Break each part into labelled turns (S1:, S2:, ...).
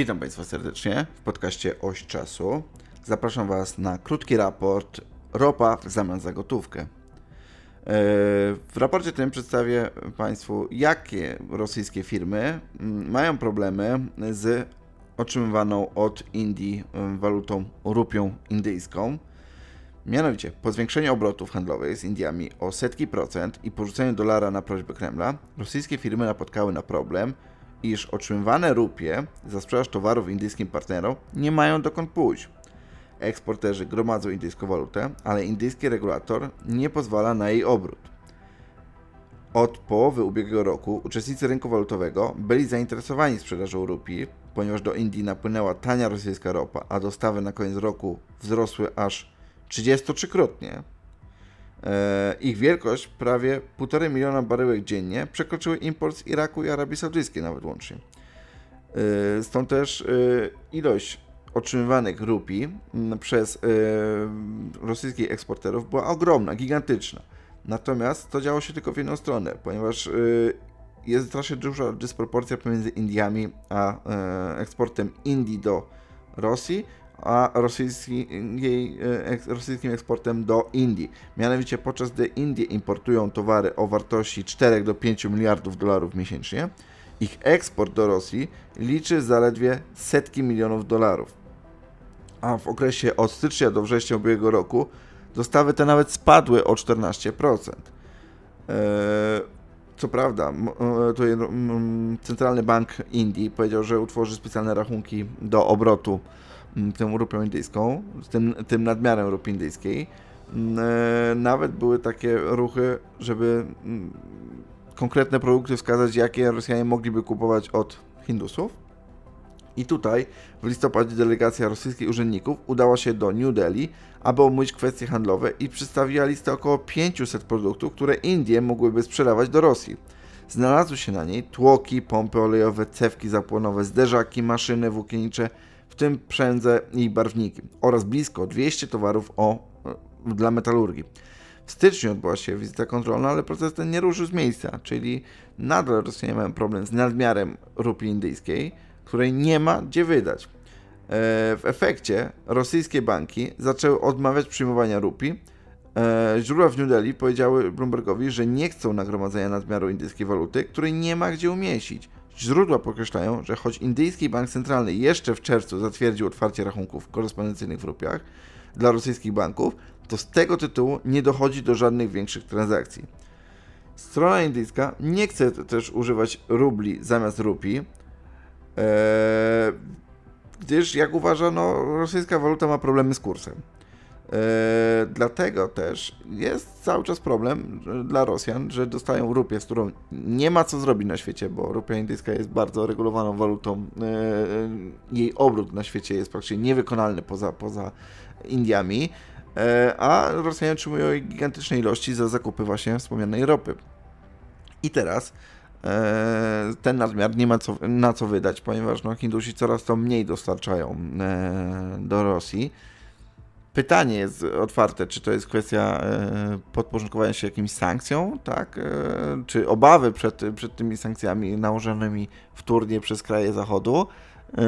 S1: Witam Państwa serdecznie w podcaście Oś Czasu. Zapraszam Was na krótki raport Ropa w zamian za gotówkę. E, w raporcie tym przedstawię Państwu, jakie rosyjskie firmy mm, mają problemy z otrzymywaną od Indii mm, walutą rupią indyjską. Mianowicie, po zwiększeniu obrotów handlowych z Indiami o setki procent i porzuceniu dolara na prośbę Kremla, rosyjskie firmy napotkały na problem, iż otrzymywane rupie za sprzedaż towarów indyjskim partnerom nie mają dokąd pójść. Eksporterzy gromadzą indyjską walutę, ale indyjski regulator nie pozwala na jej obrót. Od połowy ubiegłego roku uczestnicy rynku walutowego byli zainteresowani sprzedażą rupii, ponieważ do Indii napłynęła tania rosyjska ropa, a dostawy na koniec roku wzrosły aż 33-krotnie. E, ich wielkość, prawie 1,5 miliona baryłek dziennie, przekroczyły import z Iraku i Arabii Saudyjskiej nawet łącznie. E, stąd też e, ilość otrzymywanych rupii przez rosyjskich eksporterów była ogromna, gigantyczna. Natomiast to działo się tylko w jedną stronę, ponieważ jest strasznie duża dysproporcja pomiędzy Indiami a eksportem Indii do Rosji a rosyjski, e, rosyjskim eksportem do Indii. Mianowicie podczas gdy Indie importują towary o wartości 4 do 5 miliardów dolarów miesięcznie, ich eksport do Rosji liczy zaledwie setki milionów dolarów. A w okresie od stycznia do września ubiegłego roku dostawy te nawet spadły o 14%. Eee, co prawda, e, tutaj Centralny Bank Indii powiedział, że utworzy specjalne rachunki do obrotu tą rupią indyjską, tym, tym nadmiarem rupii indyjskiej. E, nawet były takie ruchy, żeby konkretne produkty wskazać, jakie Rosjanie mogliby kupować od Hindusów. I tutaj w listopadzie delegacja rosyjskich urzędników udała się do New Delhi, aby omówić kwestie handlowe i przedstawiła listę około 500 produktów, które Indie mogłyby sprzedawać do Rosji. Znalazły się na niej tłoki, pompy olejowe, cewki zapłonowe, zderzaki, maszyny włókiennicze, w tym przędze i barwniki oraz blisko 200 towarów o, e, dla metalurgii. W styczniu odbyła się wizyta kontrolna, ale proces ten nie ruszył z miejsca, czyli nadal Rosjanie mają problem z nadmiarem rupii indyjskiej, której nie ma gdzie wydać. E, w efekcie rosyjskie banki zaczęły odmawiać przyjmowania rupii. E, źródła w New Delhi powiedziały Bloombergowi, że nie chcą nagromadzenia nadmiaru indyjskiej waluty, której nie ma gdzie umieścić. Źródła podkreślają, że choć indyjski bank centralny jeszcze w czerwcu zatwierdził otwarcie rachunków korespondencyjnych w rupiach dla rosyjskich banków, to z tego tytułu nie dochodzi do żadnych większych transakcji. Strona indyjska nie chce też używać rubli zamiast rupii, ee, gdyż, jak uważa, no, rosyjska waluta ma problemy z kursem. E, dlatego też jest cały czas problem dla Rosjan, że dostają rupię, z którą nie ma co zrobić na świecie, bo rupia indyjska jest bardzo regulowaną walutą. E, jej obrót na świecie jest praktycznie niewykonalny poza, poza Indiami, a Rosjanie otrzymują gigantyczne ilości za zakupy właśnie wspomnianej ropy. I teraz ten nadmiar nie ma co, na co wydać, ponieważ no, Hindusi coraz to mniej dostarczają do Rosji. Pytanie jest otwarte, czy to jest kwestia e, podporządkowania się jakimś sankcjom, tak? E, czy obawy przed, przed tymi sankcjami nałożonymi wtórnie przez kraje Zachodu, e,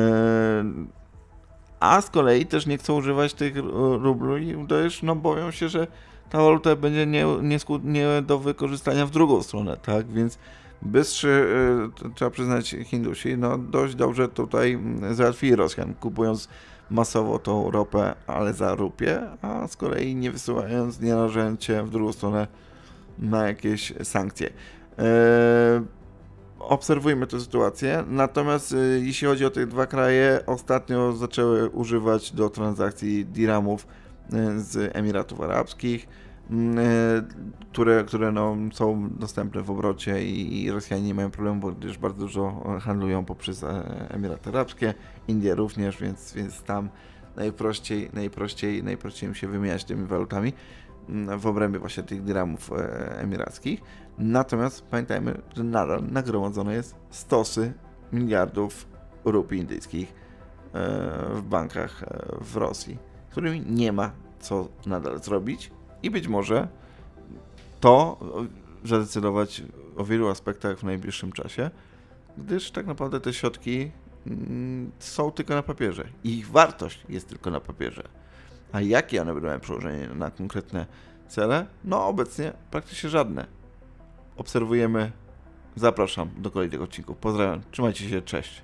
S1: a z kolei też nie chcą używać tych rubli, też no boją się, że ta waluta będzie nie, nie, nie do wykorzystania w drugą stronę, tak? Więc bystrzy, trzeba przyznać, Hindusi, no dość dobrze tutaj załatwili Rosjan, kupując masowo tą ropę, ale za rupie, a z kolei nie wysyłając, nie narażając się w drugą stronę na jakieś sankcje. Eee, obserwujmy tę sytuację. Natomiast e, jeśli chodzi o te dwa kraje, ostatnio zaczęły używać do transakcji diramów e, z Emiratów Arabskich, które, które no, są dostępne w obrocie i, Rosjanie nie mają problemu, bo gdyż bardzo dużo handlują poprzez Emiraty Arabskie. Indie również, więc, więc tam najprościej, najprościej, najprościej im się wymieniać tymi walutami mm, w obrębie właśnie tych dramów e, emirackich. Natomiast pamiętajmy, że nadal nagromadzone jest stosy miliardów rupii indyjskich e, w bankach e, w Rosji, którymi nie ma co nadal zrobić i być może to zadecydować o wielu aspektach w najbliższym czasie, gdyż tak naprawdę te środki mm, są tylko na papierze. Ich wartość jest tylko na papierze. A jakie one będą miały przełożenie na konkretne cele? No obecnie praktycznie żadne. Obserwujemy. Zapraszam do kolejnych odcinków. Pozdrawiam. Trzymajcie się. Cześć.